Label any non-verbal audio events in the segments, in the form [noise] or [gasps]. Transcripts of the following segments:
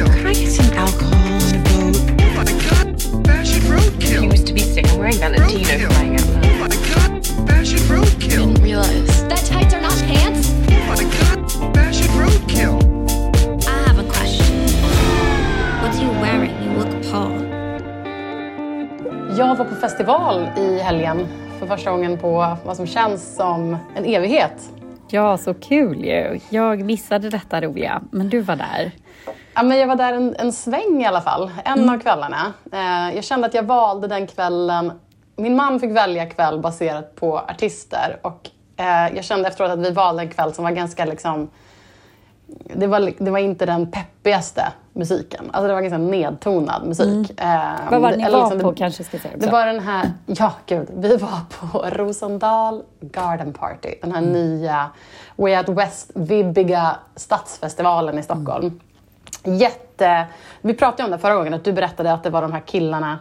roadkill. Can I get some alcohol on a boat? Oh my god, fashion roadkill. He was to be sick. I'm wearing Valentino Roadkill. crying out loud. Oh my god, fashion roadkill. Didn't realize. That tights are not pants? Oh my god, fashion roadkill. I have a question. What are you wearing? You look Paul. Jag var på festival i helgen för första gången på vad som känns som en evighet. Ja, så kul ju. Jag missade detta roliga, men du var där. Ja, men jag var där en, en sväng i alla fall, en av kvällarna. Eh, jag kände att jag valde den kvällen. Min man fick välja kväll baserat på artister och eh, jag kände efteråt att vi valde en kväll som var ganska liksom det var, det var inte den peppigaste musiken. Alltså det var ganska nedtonad musik. Eh, Vad var det ni var liksom på det, kanske ska säga Det också. var den här, ja gud, vi var på Rosendal Garden Party. Den här nya Way Out West-vibbiga stadsfestivalen i Stockholm. Jätte... Vi pratade om det förra gången, att du berättade att det var de här killarna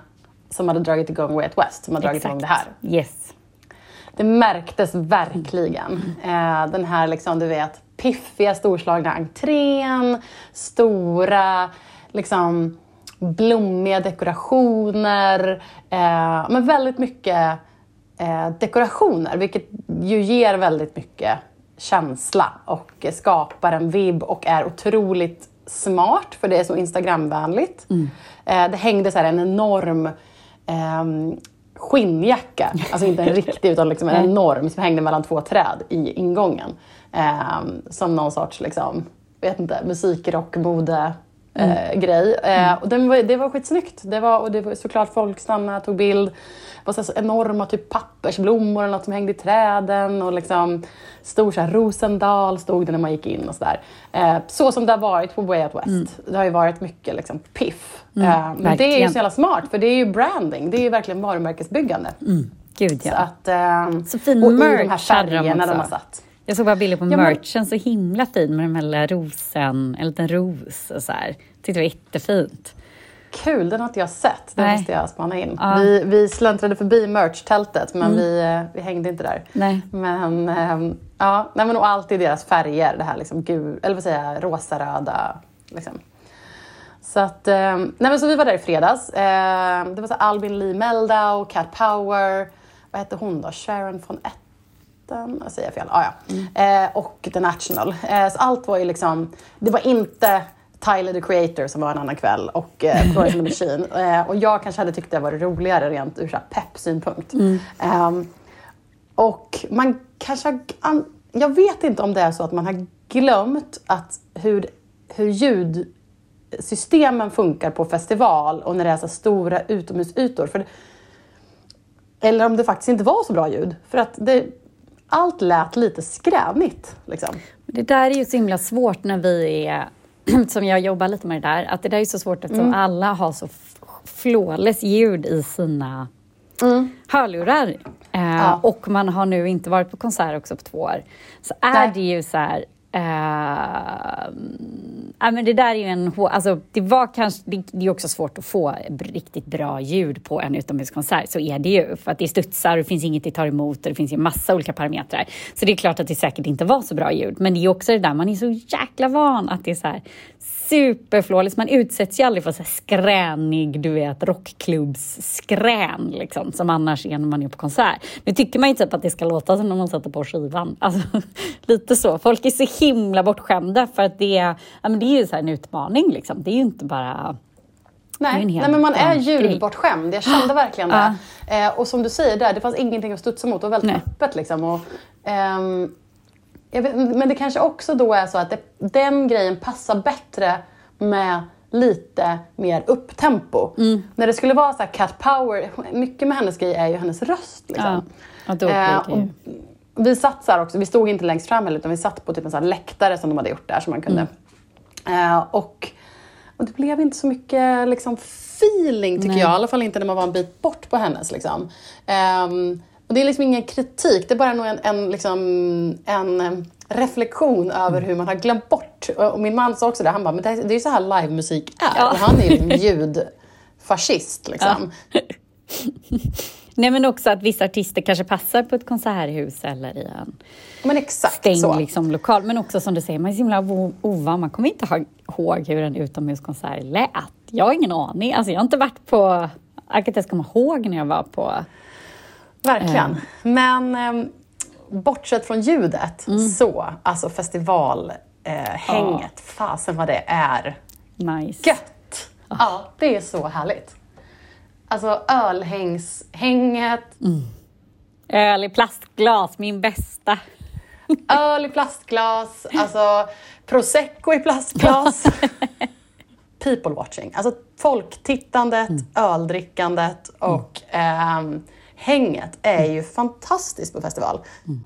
som hade dragit igång Way Out West som hade dragit igång det här. Yes. Det märktes verkligen. Eh, den här liksom, du vet, piffiga storslagna entrén, stora, liksom blommiga dekorationer. Eh, men väldigt mycket eh, dekorationer, vilket ju ger väldigt mycket känsla och skapar en vibb och är otroligt smart för det är så Instagramvänligt. Eh, det hängde så här en enorm ehm, skinnjacka, alltså inte en [laughs] riktig utan liksom en enorm som hängde mellan två träd i ingången. Ehm, som någon sorts, liksom, vet inte, musikrock, eh, grej. Eh, och den det var skitsnyggt. Det var, och det var såklart folk stannade, tog bild. Det var så, så enorma typ pappersblommor eller något som hängde i träden. Och liksom, stor så här, Rosendal stod det när man gick in och sådär. Eh, så som det har varit på Way Out West. Det har ju varit mycket liksom, piff. eh, men det är ju så jävla smart för det är ju branding. Det är ju verkligen varumärkesbyggande. Gud Så ja. att, ehm, Så fin och i de här merch färgerna de har satt. Jag såg bara bilder på Ja, merchen, så himla fin med den här lilla rosen, en liten ros och så här. Tyckte det var jättefint. Kul, den har inte jag sett. Det Nej. måste jag spana in. Ja. Vi, vi släntrade förbi merch-tältet men vi, eh, vi hängde inte där. Nej. Men, ehm, ja, nej, men och allt i deras färger. Det här liksom gul, eller vad säger jag, rosa-röda. Liksom. Så, att, ehm, nej, men så vi var där i fredags. Ehm, det var så Albin Lee Meldau, Cat Power. Vad hette hon då? Sharon von Etten? Jag säger fel. Ah, ja. Eh, och The National. Eh, så allt var ju liksom... Det var inte Tyler the Creator som var en annan kväll och eh, [laughs] Florence and the Machine. Eh, och jag kanske hade tyckt det var roligare rent ur pepp-synpunkt. Ehm, och man kanske har, Jag vet inte om det är så att man har glömt att hur, hur ljudsystemen funkar på festival och när det är så stora utomhusytor. För, eller om det faktiskt inte var så bra ljud. För att det, allt lät lite skränigt. Liksom. Det där är ju så himla svårt när vi är, [clears throat] som jag jobbar lite med det där, att det där är så svårt eftersom Mm. alla har så flawless ljud i sina hörlurar. Eh, Mm. Ja. Och man har nu inte varit på konsert också på två år. Så är Nej. det ju så här... Uh, ja, men det där är ju en... Alltså, det, var kanske, det, det är också svårt att få riktigt bra ljud på en utomhuskonsert. Så är det ju. För att det studsar och det finns inget det tar emot och det finns ju massa olika parametrar. Så det är klart att det säkert inte var så bra ljud. Men det är också det där, man är så jäkla van att det är så här superflawless. Man utsätts ju aldrig för så skränig, du vet, rockklubbsskrän liksom, som annars är när man är på konsert. Nu tycker man ju typ att det ska låta som när man sätter på skivan. [laughs] Alltså, lite så. Folk är så himla bortskämda för att det är, ja, men det är ju så en utmaning liksom. Det är ju inte bara... Nej, nej men man är ljudbortskämd. Jag kände verkligen det. [gasps] Eh, och som du säger där, det fanns ingenting att studsa mot. Det var väldigt Nej. öppet. Liksom. Och, ehm, vet, men det kanske också då är så att det, den grejen passar bättre med lite mer upptempo. Mm. När det skulle vara så cat power, mycket med hennes grej är ju hennes röst. Liksom. Ja, då Eh, och vi satt så också, vi stod inte längst fram heller utan vi satt på typ en så läktare som de hade gjort där som man kunde. Mm. Eh, och, och det blev inte så mycket liksom, feeling tycker Nej. jag, i alla fall inte när man var en bit bort på hennes. Liksom. Ehm, och det är liksom ingen kritik, det är bara nog en, en, liksom, en eh, reflektion över hur man har glömt bort. Och min man sa också det, han bara, men det, är ju så här livemusik är. Ja. Och han är ju en ljudfascist. Liksom. [laughs] Nej, men också att vissa artister kanske passar på ett konserthus eller i en Men exakt stängd så. liksom, lokal. Men också som du säger, man är så himla ovan. Man kommer inte ha- ihåg hur en utomhuskonsert lät. Jag har ingen aning. Alltså, jag har inte varit på... Jag kan inte ens komma ihåg när jag var på... Verkligen. Men ehm, bortsett från ljudet, så, alltså festivalhänget, eh, hänget, fasen vad det är Nice. gött! Ja, det är så härligt. Alltså ölhängshänget, Öl i plastglas, min bästa. [laughs] öl i plastglas, alltså prosecco i plastglas. [laughs] People watching, alltså folktittandet, öldrickandet och ehm, hänget är ju fantastiskt på festival.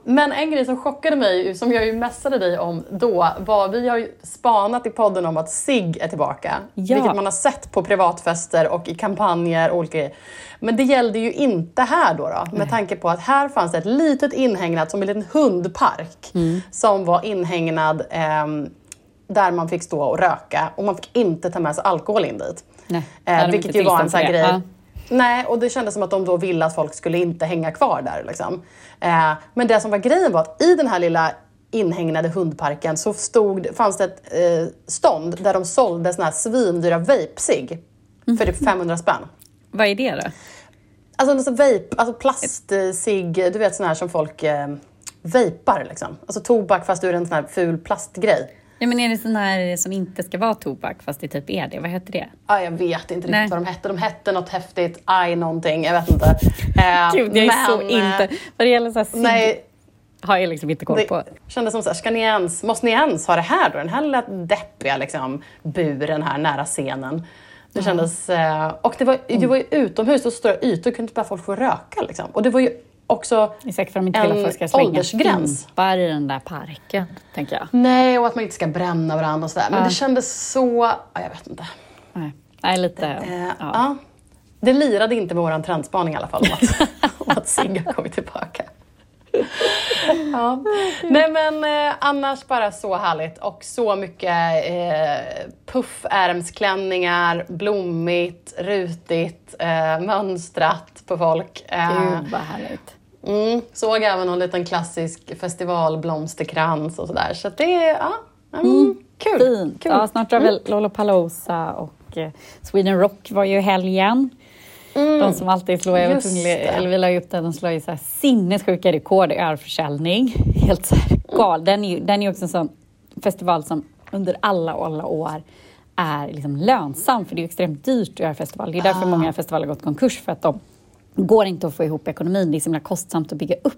Men en grej som chockade mig, som jag ju messade dig om då, var vi har ju spanat i podden om att SIG är tillbaka. Ja. Vilket man har sett på privatfester och i kampanjer och olika grejer. Men det gällde ju inte här då, då med tanke på att här fanns det ett litet inhägnat, som en liten hundpark, Mm. som var inhägnad ehm, där man fick stå och röka och man fick inte ta med sig alkohol in dit. Nej, eh, vilket ju var en sån här grej. Ja. Nej, och det kändes som att de då ville att folk skulle inte hänga kvar där. Liksom. Eh, men det som var grejen var att i den här lilla inhägnade hundparken så stod, fanns det ett eh, stånd där de sålde såna här svindyra vape-cigg för typ 500 spänn. Vad är det då? Alltså, alltså vape, alltså plastcigg, du vet sån här som folk eh, vapar liksom. Alltså tobak fast ur en sån här ful plastgrej. Ja, men är det sån här som inte ska vara tobak fast det typ är det? Vad heter det? Ja, jag vet inte Nej. riktigt vad de hette. De hette något häftigt, aj någonting, jag vet inte. Eh, [laughs] Gud, jag är så men, inte... eh, Vad det gäller så här Nej, har jag liksom inte koll det på. kändes som så här, ska ni ens, måste ni ens ha det här då? Den här lilla deppiga liksom, buren här nära scenen. Det kändes, eh, och det var, det var ju utomhus, och stora ytor, kunde inte bara folk få röka liksom. Och det var ju också Det säkert för de inte vill att en ska slänga åldersgräns. fimpar i den där parken, tänker jag. Nej, och att man inte ska bränna varandra och sådär. Men Ja. det kändes så, ja, jag vet inte. Nej, Nej lite... Eh, ja. ja. Det lirade inte med våran trendspaning i alla fall om att, [laughs] om att Sigge har kommit tillbaka. Ja. Nej men eh, annars bara så härligt och så mycket eh, puffärmsklänningar, blommigt, rutigt, eh, mönstrat på folk. Eh, Gud, vad härligt. mm, såg även någon liten klassisk festivalblomsterkrans och sådär. Så det är, ja, mm, kul. Fint. kul. Mm. Ja, snart drar väl Lollapalooza och eh, Sweden Rock var ju i helgen. De som alltid slår, jag vet Mm. Eller vi la upp det, de slår ju så här sinnessjuka rekord i ölförsäljning. [laughs] Helt så här gal. Den är ju den är också en sån festival som under alla, alla år är liksom lönsam, för det är extremt dyrt att göra festival. Det är Ah. därför många festivaler har gått konkurs, för att de går inte att få ihop ekonomin. Det är så himla kostsamt att bygga upp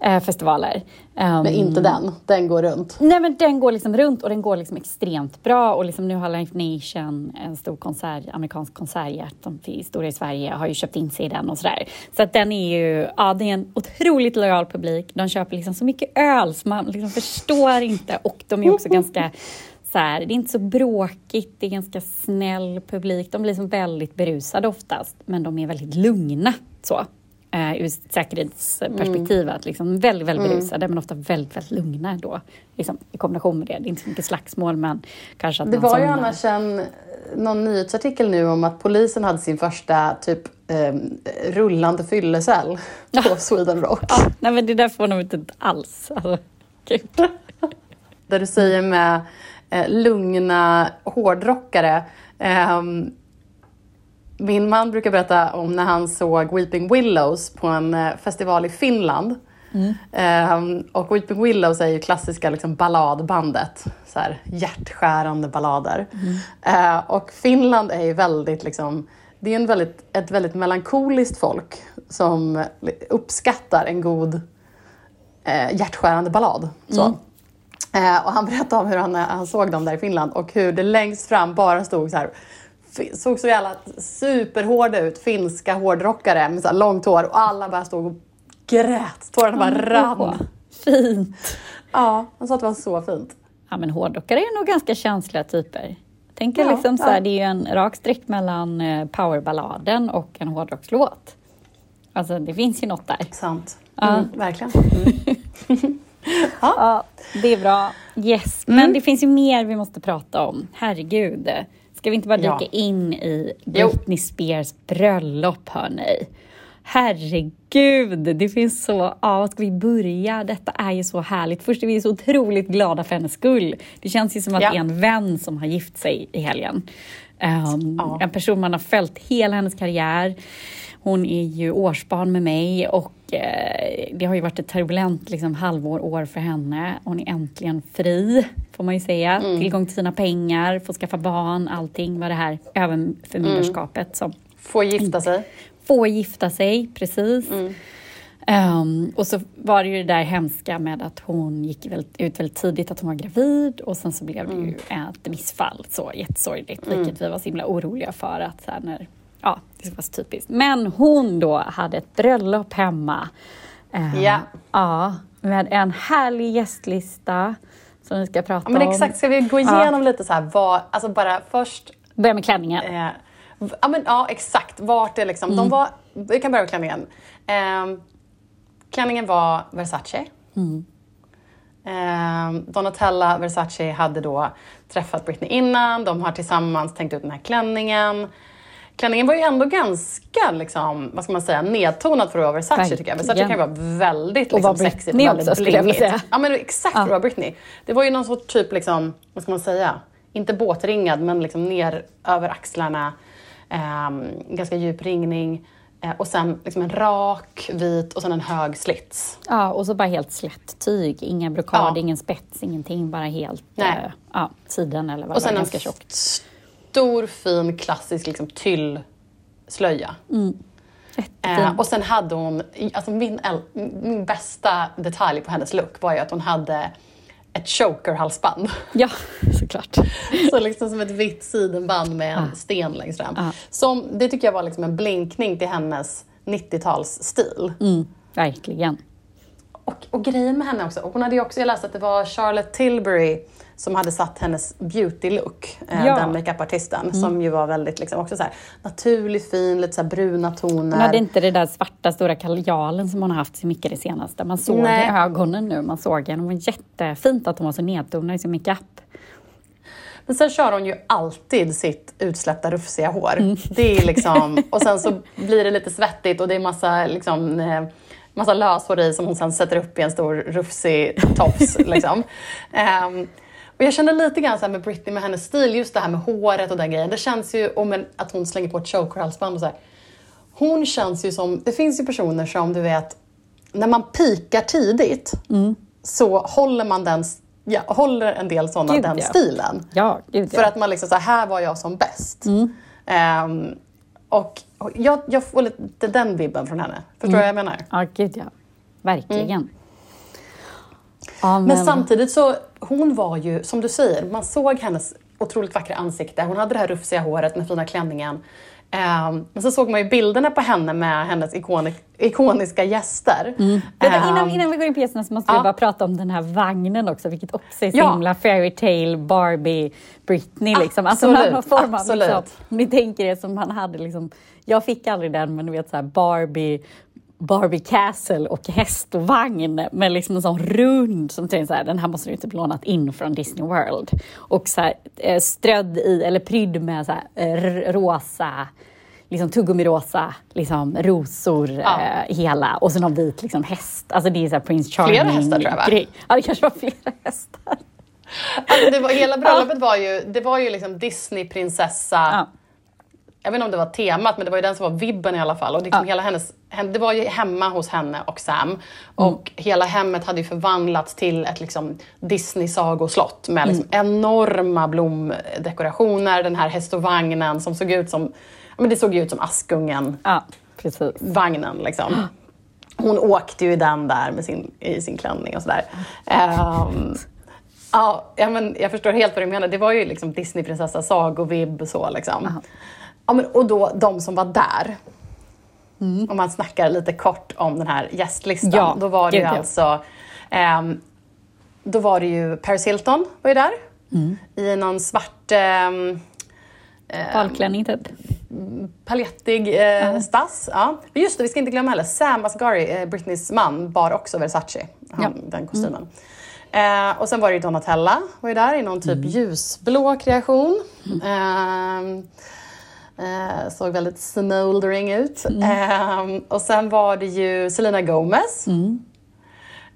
eh, festivaler. Men Ehm, inte den, den går runt. Nej men den går liksom runt och den går liksom extremt bra och liksom nu har Life Nation, en stor konsert, amerikansk konsertjärt som är stora i Sverige, har ju köpt in sig i den och sådär. Så att den är ju, ja det är en otroligt lojal publik. De köper liksom så mycket öl så man liksom förstår inte och de är också ganska så här, det är inte så bråkigt, det är ganska snäll publik. De blir liksom väldigt berusade oftast, men de är väldigt lugna. Så. Uh, ur ett säkerhetsperspektiv, att liksom väldigt, väldigt berusade, men ofta väldigt, väldigt lugna då. Liksom, I kombination med det. Det är inte så mycket slagsmål, men kanske att Det var ju annars en, någon nyhetsartikel nu om att polisen hade sin första typ eh, rullande fyllecell på [laughs] Sweden Rock. Ja, nej, men det där får de inte alls. Alltså, gud. Där du säger med eh, lugna hårdrockare. Ehm, min man brukar berätta om när han såg Weeping Willows på en eh, festival i Finland. Ehm, och Weeping Willows är ju klassiska liksom, balladbandet. Så här, hjärtskärande ballader. Eh, och Finland är ju väldigt, liksom, det är en väldigt, ett väldigt melankoliskt folk som uppskattar en god eh, hjärtskärande ballad. Så. Eh, och han berättade om hur han, han såg dem där i Finland och hur det längst fram bara stod så här såg så jävla superhårda ut, finska hårdrockare med så långt hår och alla bara stod och grät. Tårarna bara rann. Åh, fint. Ja, han sa att det var så fint. Ja, men hårdrockare är nog ganska känsliga typer. Tänker Ja, liksom så här, ja. det är ju en rak streck mellan eh, powerballaden och en hårdrockslåt. Alltså det finns ju något där. Sant. Ja. Mm, verkligen. [laughs] Ja, det är bra. Yes, Mm. men det finns ju mer vi måste prata om. Herregud. Ska vi inte bara dyka Ja. in i. Britney Spears bröllop, hörni? Herregud, det finns så... Ja, var ska vi börja? Detta är ju så härligt. Först är vi så otroligt glada för hennes skull. Det känns ju som att Ja. det är en vän som har gift sig i helgen. Ehm, Ja. En person man har följt hela hennes karriär. Hon är ju årsbarn med mig och eh, det har ju varit ett turbulent liksom, halvår, år för henne. Hon är äntligen fri, får man ju säga. Mm. Tillgång till sina pengar, få skaffa barn, allting var det här överförmyndarskapet som Får gifta sig. få gifta sig, precis. Mm. Ehm, och så var det ju det där hemska med att hon gick väldigt, ut väldigt tidigt att hon var gravid och sen så blev det ju Mm. ett missfall, så jättesorgligt, vilket vi var så himla oroliga för att så här, när, ja, det var så typiskt. Men hon då hade ett bröllop hemma. Ehm, Ja. ja, med en härlig gästlista som vi ska prata Ja, men om. exakt, ska vi gå igenom lite så här vad, alltså bara först Börja med klänningen. Eh, ja, men, ja, exakt. Vart det liksom, de var, vi kan börja med klänningen. Eh, klänningen var Versace. Eh, Donatella Versace hade då träffat Britney innan. De har tillsammans tänkt ut den här klänningen. Klänningen var ju ändå ganska, liksom, vad ska man säga, nedtonad för att vara Versace tycker jag. Versace kan ju vara väldigt Och liksom, sexigt Britney väldigt också, blingigt. Ja men exakt att vara Britney. Det var ju någon sorts typ, liksom, vad ska man säga, inte båtringad men liksom ner över axlarna. Ehm, ganska djup ringning. Eh, och sen liksom en rak, vit och sen en hög slits. Ja, och så bara helt slätt tyg. Ingen blockad, Ja. ingen spets, ingenting. Bara helt Nej. eh, ja, sidan eller vad Och det var, sen en tjockt. Stor fin klassisk liksom, tyllslöja. Jättefin. Eh, och sen hade hon, alltså min, min bästa detalj på hennes look var ju att hon hade ett choker-halsband. Ja, såklart. [laughs] Så liksom som ett vitt sidenband med en sten längst fram. Ja. Som, det tycker jag var liksom en blinkning till hennes 90-talsstil. Mm, verkligen. Och, och grejen med henne också, och hon hade också, jag läste att det var Charlotte Tilbury som hade satt hennes beauty-look, eh, Ja. den makeupartisten, som ju var väldigt liksom också så här, naturlig, fin, lite så bruna toner. Hon hade inte det där svarta stora kajalen som hon har haft så mycket det senaste. Man såg Nej. i ögonen nu, man såg henne. Det var jättefint att hon var så nedtonad i sin makeup. Men sen kör hon ju alltid sitt utsläppta rufsiga hår. Mm. Det är liksom, och sen så blir det lite svettigt och det är massa, liksom, eh, massa löshår i som hon sen sätter upp i en stor rufsig tofs. liksom. [laughs] Ehm, och jag känner lite grann så här med Britney, med hennes stil, just det här med håret och den grejen. Det känns ju, och med att hon slänger på ett chokerhalsband och så här. Hon känns ju som, det finns ju personer som du vet, när man pikar tidigt Mm. så håller man den, ja, håller en del sådana Gud, den ja. stilen. Ja, gud För att man liksom så här, här var jag som bäst. Mm. Ehm, och jag, jag får lite den vibben från henne. Förstår du vad jag menar? Ja, gud ja. Verkligen. Mm. Ja, Men samtidigt så, hon var ju, som du säger, man såg hennes otroligt vackra ansikte. Hon hade det här rufsiga håret, den fina klänningen. Ehm, men så såg man ju bilderna på henne med hennes ikoni, ikoniska gäster. Vänta, innan, Ehm, innan vi går in på gästerna så måste vi ja. bara prata om den här vagnen också, vilket också är så Ja. himla fairytale Barbie Britney. Liksom. Alltså, Absolut, någon form av, absolut. Liksom, om ni tänker er som man hade, liksom, jag fick aldrig den, men du vet så här Barbie Barbie Castle och häst och vagn med liksom en sån rund som tänker så här, den här måste du inte lånat in från Disney World. Och så här, eh, strödd i, eller prydd med så här, eh, rosa, liksom tuggummi-rosa liksom, rosor Ja. eh, hela och så någon vit liksom, häst. Alltså det är så här Prince Charming. Flera hästar, tror jag, va? grej. Ja, det kanske var flera [laughs] hästar. Alltså det var, hela bröllopet var ju, det var ju liksom Disney-prinsessa. Ja. Jag vet inte om det var temat, men det var ju den som var vibben i alla fall. Och liksom Ja. hela hennes, hen- det var ju hemma hos henne och Sam. Och hela hemmet hade ju förvandlats till ett liksom Disney-sagoslott med liksom enorma blomdekorationer. Den här häst och vagnen som såg ut som, men det såg ut som Askungen Ja, precis. vagnen liksom. Hon åkte ju i den där med sin, i sin klänning och sådär. Ja, ja, men jag förstår helt vad du menar. Det var ju liksom Disneyprinsessa sagovibb så liksom. Ja, men, och då de som var där. Om man snackar lite kort om den här gästlistan. Ja, då var det ju ja. alltså ehm, då var det ju Paris Hilton var ju där. I någon svart ehm, Balklänning typ. palettig eh, stass. Ja. Men Just det, vi ska inte glömma heller. Sam Asghari, eh, Britneys man, bar också Versace, han, den kostymen. Eh, och sen var det ju Donatella, var ju där i någon typ ljusblå kreation. Eh, Eh, såg väldigt smoldering ut. Ehm, och sen var det ju Selena Gomez.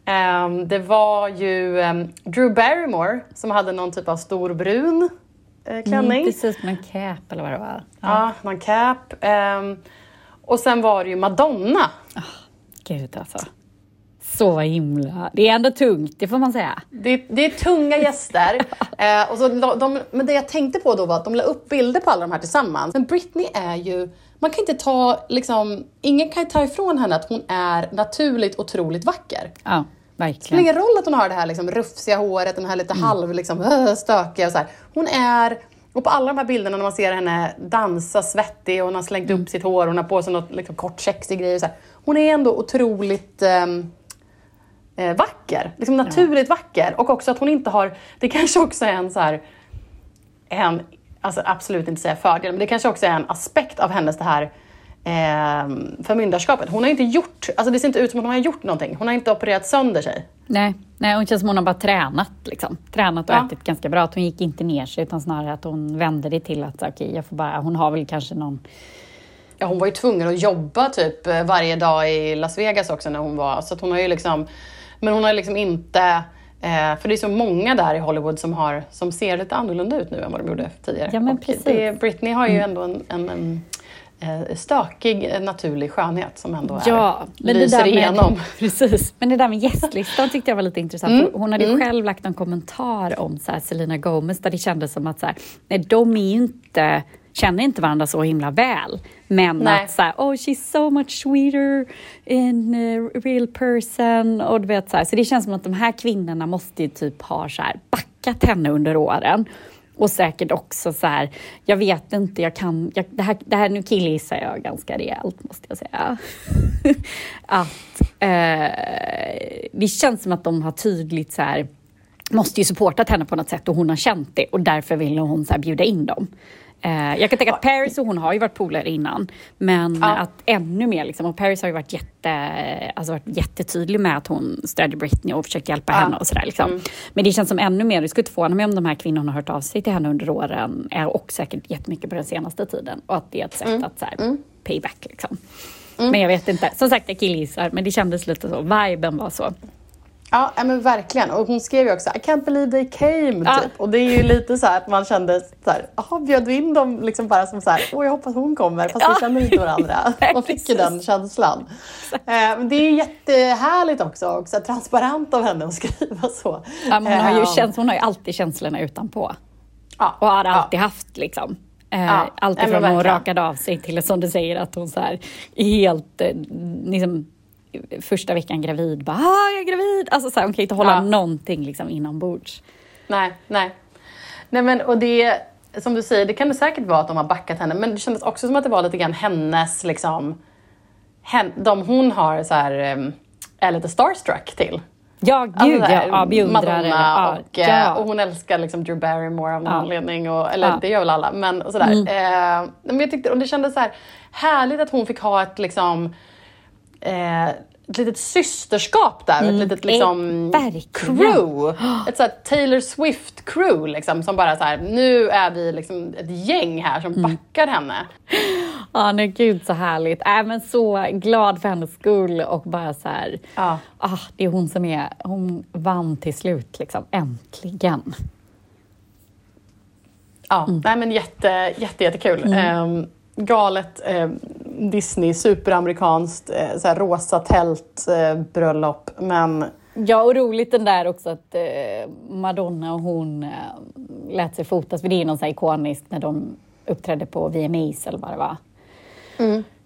Ehm, det var ju ehm, Drew Barrymore som hade någon typ av stor brun eh, klänning. Precis, med en cap eller vad det var. Ja, någon cap. Ehm, och sen var det ju Madonna. Gud alltså. Så himla... Det är ändå tungt, det får man säga. Det, det är tunga gäster. [laughs] eh, och så, de, men det jag tänkte på då var att de la upp bilder på alla de här tillsammans. Men Britney är ju... Man kan inte ta, liksom, ingen kan ta ifrån henne att hon är naturligt otroligt vacker. Ja, Det verkligen. spelar ingen roll att hon har det här liksom, rufsiga håret, den här lite halv liksom, [laughs] äh, stökiga och så här. Hon är, och på alla de här bilderna när man ser henne dansa svettig och hon har slängt upp sitt hår, hon har på sig något liksom, kort sexig grej. och Så här. Hon är ändå otroligt ehm, eh, vacker, liksom naturligt vacker. Och också att hon inte har, det kanske också är en så här, en, alltså absolut inte säga fördel, men det kanske också är en aspekt av hennes det här eh, förmyndarskapet. Hon har inte gjort, alltså det ser inte ut som att hon har gjort någonting. Hon har inte opererat sönder sig. Nej, nej, hon känns som hon har bara tränat. Liksom. Tränat och Ja. ätit ganska bra. Att hon gick inte ner sig utan snarare att hon vände det till att okej, jag får bara, hon har väl kanske någon... Ja, hon var ju tvungen att jobba typ eh, varje dag i Las Vegas också när hon var, så att hon har ju liksom, men hon har liksom inte, eh, för det är så många där i Hollywood som, har, som ser lite annorlunda ut nu än vad de gjorde tidigare. Ja, men precis. Mm. Det, Britney har ju ändå en, en, en eh, stökig, eh, naturlig skönhet som ändå är, Ja, men det lyser där med, igenom. [laughs] Precis. Men det där med gästlistan tyckte jag var lite intressant. Mm, Hon hade ju själv lagt en kommentar om så här, Selena Gomez där det kändes som att så här, nej, de är ju inte känner inte varandra så himla väl. Men Nej. att så här, oh she's so much sweeter in a real person. Och du vet, så, här, så det känns som att de här kvinnorna måste ju typ ha så här, backat henne under åren. Och säkert också så här, jag vet inte, jag kan, jag, det, här, det här nu killgissar jag ganska rejält måste jag säga. [laughs] att eh, det känns som att de har tydligt så här, måste ju supportat henne på något sätt och hon har känt det och därför ville hon så här bjuda in dem. Eh, jag kan tänka att Paris och hon har ju varit polare innan, men Ja. att ännu mer liksom, och Paris har ju varit, jätte, alltså varit jättetydlig med att hon stödjer Britney och försöker hjälpa henne och sådär. Liksom. Men det känns som ännu mer, det skulle inte förvåna mig om de här kvinnorna har hört av sig till henne under åren, och säkert jättemycket på den senaste tiden, och att det är ett sätt att så här, payback liksom. Men jag vet inte, som sagt jag killgissar, men det kändes lite så, viben var så. Ja, men verkligen. Och hon skrev ju också I can't believe they came. Ja. Typ. Och det är ju lite så att man kände så här, jaha, bjöd vi in dem liksom bara som så här, åh jag hoppas hon kommer, fast Ja. vi känner inte varandra. [laughs] Man fick ju den känslan. Eh, men det är ju jättehärligt också, och så transparent av henne att [laughs] skriva så. Ja, hon, har ju Eh, käns- hon har ju alltid känslorna utanpå. ja, Och har alltid haft liksom. Eh, Ja, allt ifrån hon rakade av sig till som du säger att hon så här, är helt liksom, första veckan gravid, bara ah, jag är gravid. Alltså så här, hon kan inte hålla Ja. någonting liksom inombords. Nej, nej. Nej men och det, som du säger, det kan det säkert vara att de har backat henne, men det kändes också som att det var lite grann hennes, liksom, hen, de hon har så här, em, är lite starstruck till. Ja, gud Alltså, här, ja beundrare. Madonna ja, och, eh, ja. och hon älskar liksom Drew Barrymore av någon Ja. anledning. Och, eller Ja. det gör väl alla. Men, sådär. Mm. Eh, men jag tyckte, och det kändes så här härligt att hon fick ha ett liksom eh, ett litet systerskap där, ett litet liksom Eh, verkligen. crew. [gasps] Ett så Taylor Swift-crew liksom, som bara så här, nu är vi liksom ett gäng här som Mm. backar henne. [laughs] Ja, nej gud så härligt. Äh, men så glad för hennes skull och bara så här, Ja. ah, det är hon som är, hon vann till slut liksom, äntligen. Ja, nej men jätte, jätte, jättekul. Ehm, galet eh, Disney, superamerikanskt, eh, så här rosa tält, eh, bröllop. Men Ja, och roligt den där också att eh, Madonna och hon eh, lät sig fotas, för det är någon så här ikoniskt när de uppträdde på VMAs eller vad det var.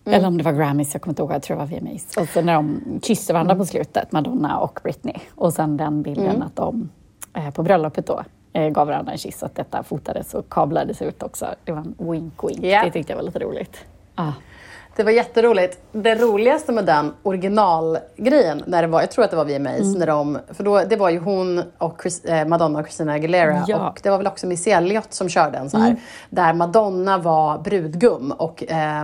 Eller om det var Grammys, jag kommer inte ihåg, jag tror det var VMAs. Och sen när de kysste varandra på slutet, Madonna och Britney. Och sen den bilden att de eh, på bröllopet då eh, gav varandra en kyss, att detta fotades och kablades ut också. Det var en wink-wink, Ja. det tyckte jag var lite roligt. Ah. Det var jätteroligt. Det roligaste med den originalgrejen, när det var, jag tror att det var VMAs, Mm. när de, för då, det var ju hon och Chris, eh, Madonna och Christina Aguilera Ja. Mm. och det var väl också Missy Elliott som körde en så här, där Madonna var brudgum och eh,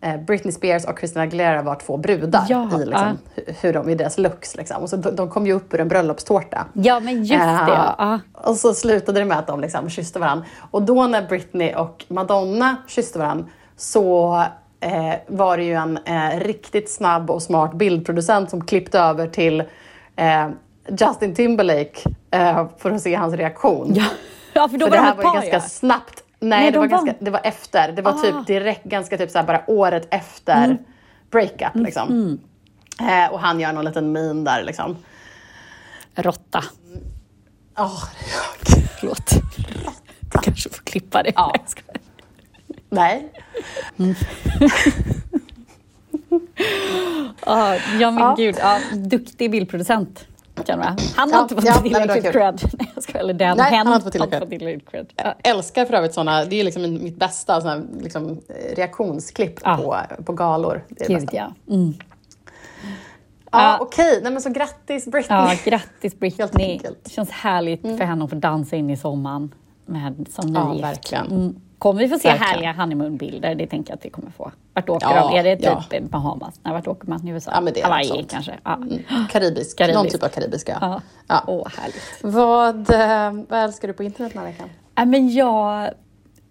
eh, Britney Spears och Christina Aguilera var två brudar Ja, i, liksom, hu- hur de, i deras looks. Liksom. Och så de, de kom ju upp ur en bröllopstårta. Ja, men just det. Eh, Ja. Ah. Och så slutade det med att de liksom kysste varandra. Och då när Britney och Madonna kysste varandra så eh, var det ju en eh, riktigt snabb och smart bildproducent som klippte över till eh, Justin Timberlake eh, för att se hans reaktion. Ja, ja för då För var det de här var par ganska ja. snabbt. Nej, Nej, det, de var var- ganska, det var efter. Det var Ah. typ direkt, ganska typ så bara året efter Mm. breakup. Liksom. Eh, och han gör någon liten min där liksom. Råtta. Åh, Förlåt. Du kanske får klippa det. Ja. Nej, jag skojar. nej. Ja, ja men Ja. gud. Ja, duktig bildproducent. Jag. Han har Ja, inte fått ja, nej, det tillräckligt kul. cred. Nej, jag. Eller den. Nej, hen han har inte fått tillräckligt. cred. Ja. älskar för övrigt såna, det är liksom mitt bästa såna, liksom, eh, reaktionsklipp Ja. på, på galor. Det är det Gud bästa. ja. Mm. Ja, Ja. Okej, nej men så grattis Britney. Ja, grattis [laughs] Helt Britney. enkelt. Mm. Det känns härligt för henne att få dansa in i sommaren med, som Ja, nygift. verkligen. Mm. Kommer vi få se Verkligen. härliga honeymoonbilder? Det tänker jag att vi kommer få. Vart åker Ja, de? Är det typ ja. Bahamas? Nej, vart åker man? USA? Ja, men det är Hawaii något sånt. kanske? Ja. Karibisk, Karibisk. någon typ av karibiska. Ja. Ja. Åh, härligt. Vad, eh, vad älskar du på internet den här veckan? Ja, men jag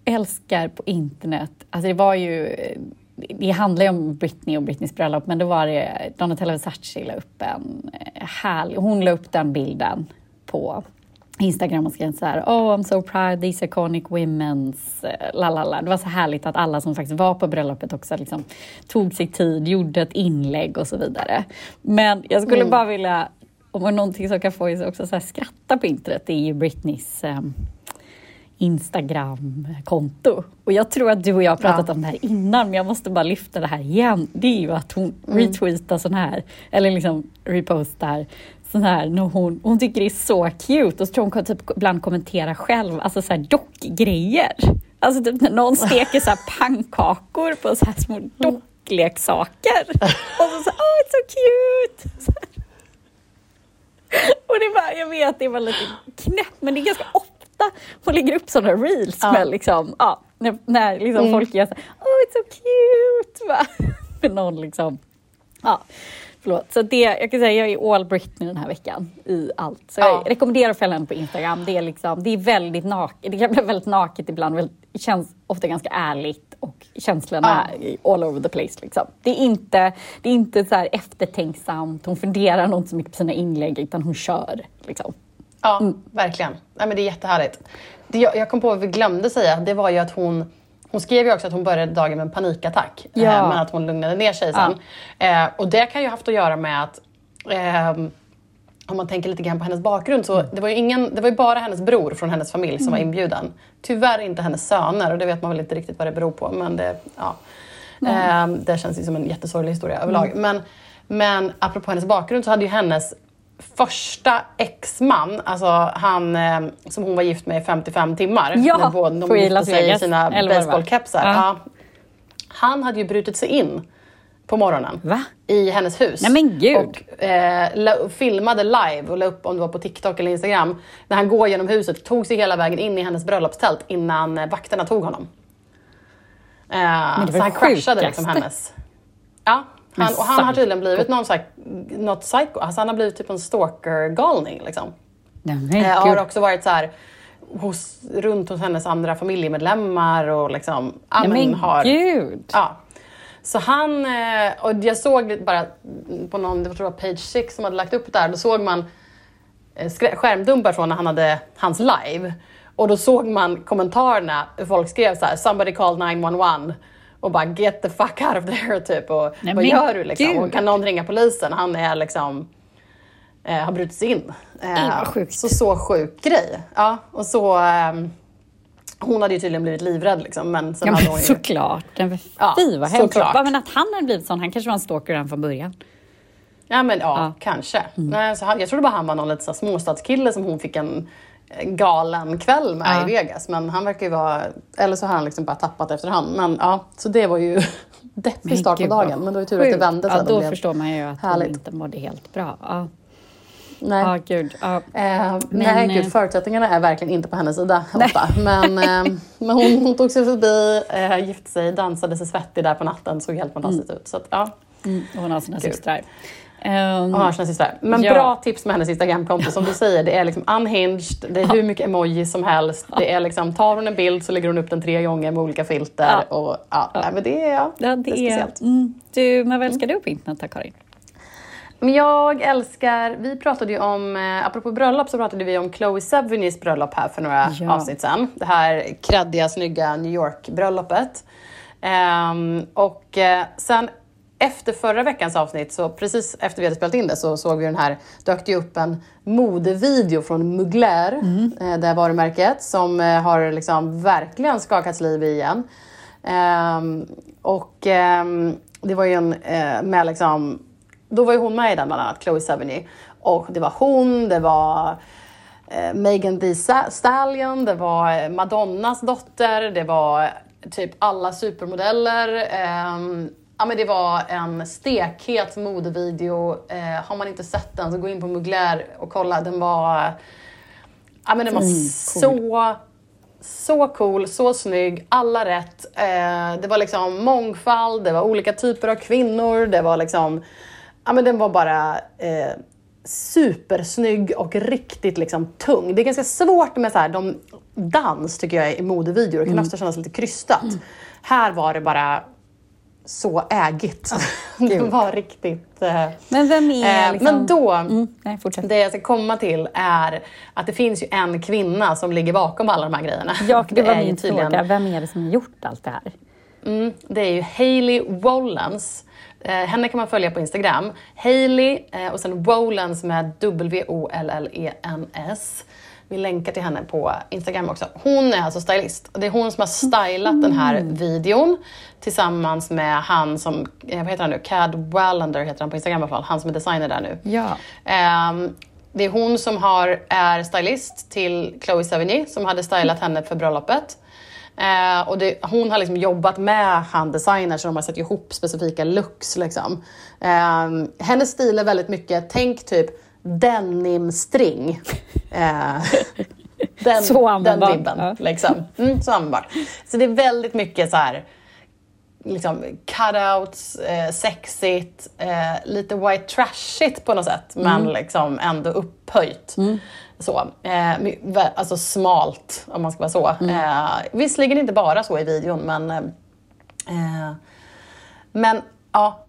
älskar på internet, alltså det var ju, det handlar ju om Britney och Britneys bröllop, men då var det Donatella Versace la upp en eh, härlig, hon la upp den bilden på Instagram och skrev så här, oh I'm so proud, these iconic women's, eh, la la la. Det var så härligt att alla som faktiskt var på bröllopet också liksom tog sig tid, gjorde ett inlägg och så vidare. Men jag skulle bara vilja, om någonting som kan få er också så här skratta på internet, det är ju Britneys ehm, Instagram-konto. Och jag tror att du och jag har pratat Ja. om det här innan, men jag måste bara lyfta det här igen. Det är ju att hon Mm. retweetar sån här, eller liksom repostar sån här när hon, hon tycker det är så cute och så tror hon kan typ ibland kommentera själv, alltså så här dockgrejer. Alltså typ när någon steker så här [laughs] pannkakor på så här små dockleksaker. Och så så här, oh it's so cute! Så. Och det var, jag vet, det var lite knäppt, men det är ganska ofta hon lägger upp sådana reels Ja. med liksom, ja, när, när liksom Mm. folk gör så här, oh it's so cute! Va? [laughs] Med någon liksom, ja, förlåt. Så det, jag kan säga, jag är all Britney den här veckan i allt. Så Ja. jag rekommenderar att följa henne på Instagram. Det är liksom, det är väldigt naket, det kan bli väldigt naket ibland, väldigt, det känns ofta ganska ärligt och känslorna är all over the place. Liksom. Det är inte, det är inte så eftertänksamt, hon funderar nog inte så mycket på sina inlägg, utan hon kör. Liksom. Ja, Mm. verkligen. Nej, men det är jättehärligt. Det jag, jag kom på vad vi glömde säga, det var ju att hon hon skrev ju också att hon började dagen med en panikattack, Ja. eh, men att hon lugnade ner sig sen. Eh, och det kan ju haft att göra med att ehm, om man tänker lite grann på hennes bakgrund så det var ju, ingen, det var ju bara hennes bror från hennes familj som var inbjuden. Tyvärr inte hennes söner och det vet man väl inte riktigt vad det beror på. Men det, ja. Ehm, det känns ju som en jättesorglig historia överlag. Men, men apropå hennes bakgrund så hade ju hennes första exman, alltså han eh, som hon var gift med i 55 timmar. Ja, när båda de på gifte Las sig i sina baseballkepsar. Ja. Ja. Han hade ju brutit sig in på morgonen Va? i hennes hus. Nej, men gud. Och eh, la, filmade live och la upp om det var på TikTok eller Instagram. När han går genom huset, tog sig hela vägen in i hennes bröllopstält innan eh, vakterna tog honom. Eh, det var så han det kraschade liksom sjukaste. hennes... Ja, Men han, och han har tydligen blivit någon så här, något psycho. Alltså han har blivit typ en stalker-galning. Liksom. Nej, Eh, har också varit så här, hos, runt hos hennes andra familjemedlemmar och liksom... ja, men har, gud! Ja. Så han, eh, och jag såg bara på någon, det var tror jag Page Six som hade lagt upp det där, då såg man eh, skärmdumpar från när han hade hans live. Och då såg man kommentarerna, folk skrev så här, “somebody called 911” och bara “get the fuck out of there” typ. Och Nej, vad gör du liksom? gud. Och kan någon ringa polisen? Han är liksom eh, har brutit sig in. Eh, sjukt. Så så sjuk grej. Ja, och så, ehm, hon hade ju tydligen blivit livrädd liksom, men sen Ja, hade men hon ju... såklart. Ja, fy vad hemskt. men att han hade blivit sån, han kanske var en stalker redan från början. Ja men ja, Ja. Mm. kanske. Nej, så han, jag trodde bara han var någon lite så småstadskille som hon fick en eh, galen kväll med Ja. i Vegas. Men han verkar ju vara, eller så har han liksom bara tappat efterhand. Men ja, så det var ju [laughs] deppig start på gud, dagen. Men det var ju tur att det vände sen. Ja, då förstår man ju att härligt. inte mådde helt bra. Ja, Nej. ja gud. Ja. Eh, Men, nej, gud, eh, förutsättningarna är verkligen inte på hennes sida. [laughs] Men, eh, men hon, hon tog sig förbi, eh, gifte sig, dansade sig svettig där på natten. Såg helt fantastiskt ut. Så att, ja. Mm, hon har sina Kul. systrar. Sina systrar. Men Ja. bra tips med hennes Instagramkonto. Som du säger, det är liksom unhinged, det är hur mycket emojis som helst. Det är liksom, tar hon en bild så lägger hon upp den tre gånger med olika filter. Ja. Och, ja, Nej, men det är, ja, ja, det är speciellt. Mm. Du, men vad älskar du på internet Karin? Men jag älskar, vi pratade ju om, eh, apropå bröllop så pratade vi om Chloe Sevigny's bröllop här för några Ja. avsnitt sedan. Det här kreddiga, snygga New York-bröllopet. Ehm, och eh, sen efter förra veckans avsnitt, så precis efter vi hade spelat in det, så såg vi den här, dök det upp en modevideo från Mugler, eh, det här varumärket, som eh, har liksom verkligen skakats liv i igen. Ehm, och ehm, det var ju en eh, med liksom, då var ju hon med i den bland annat, Chloe Sevigny. Och det var hon, det var eh, Megan Thee Stallion, det var Madonnas dotter, det var typ alla supermodeller. ehm, ja, men det var en stekhet modevideo. Eh, har man inte sett den så gå in på Mugler och kolla. Den var, ja, men den var så så cool, så snygg, alla rätt. Eh, det var liksom mångfald, det var olika typer av kvinnor, det var liksom... Ja men den var bara eh, supersnygg och riktigt liksom tung. Det är ganska svårt med så här, de, dans tycker jag i modevideor, det kan ofta kännas lite krystat. Här var det bara så ägigt. [laughs] det var riktigt... Eh, Men vem är eh, liksom... Men då... Mm, nej. Det jag ska komma till är att det finns ju en kvinna som ligger bakom alla de här grejerna. Ja, det var min tydligen- fråga. Vem är det som har gjort allt det här? Mm, det är ju Hailey Wollens. Eh, henne kan man följa på Instagram. Hailey eh, och sen Wollens med W-O-L-L-E-N-S. Vi länkar till henne på Instagram också. Hon är alltså stylist. Det är hon som har stylat den här videon tillsammans med han som, eh, vad heter han nu? Cad Wallander heter han på Instagram i alla fall. Han som är designer där nu. Ja. Ehm, det är hon som har, är stylist till Chloe Sevigny som hade stylat henne för bröllopet. Eh, och det, hon har liksom jobbat med han designer så de har satt ihop specifika looks. Liksom. Ehm, hennes stil är väldigt mycket, tänk typ denimstring. Eh, [laughs] den, Så den användbart, vibben. ja. Liksom. Mm, så användbart. Så det är väldigt mycket så här liksom cutouts, eh, sexigt, eh, lite white trashigt på något sätt, men liksom ändå upphöjt. Så, eh, alltså smalt, om man ska vara så. Eh, visserligen inte bara så i videon, men... Eh, eh, men ja,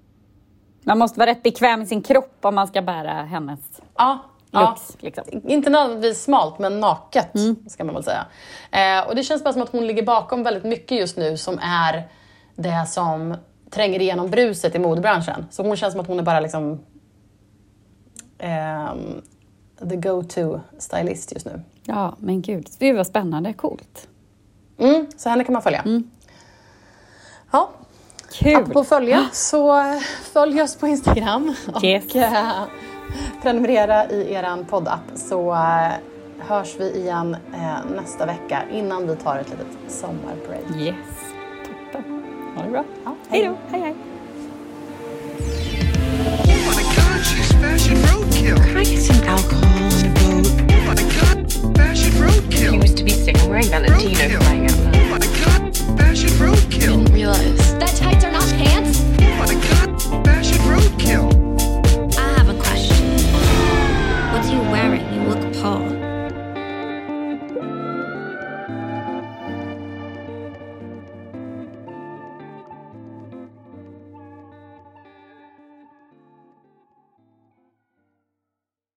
Man måste vara rätt bekväm i sin kropp om man ska bära hennes ja, ja. looks. Liksom. Inte nödvändigtvis smalt, men naket ska man väl säga. Eh, och det känns bara som att hon ligger bakom väldigt mycket just nu som är det som tränger igenom bruset i modebranschen. Så hon känns som att hon är bara liksom ehm, the go-to stylist just nu. Ja, men gud. Gud vad spännande. Coolt. Mm, så henne kan man följa. Ja, Kul. apropå följa så eh, följ oss på Instagram och Yes. eh, prenumerera i er poddapp så eh, hörs vi igen eh, nästa vecka innan vi tar ett litet sommarbreak. Yes. Toppen. Ha det bra. Ja, Hej då. Hej, hej. Oh my god, fashion roadkill. Can I get some alcohol on a boat? Oh my god, fashion roadkill. He was to be seen wearing Valentino flying out roadkill. Didn't realize. That tights are not pants? What a god fashion roadkill.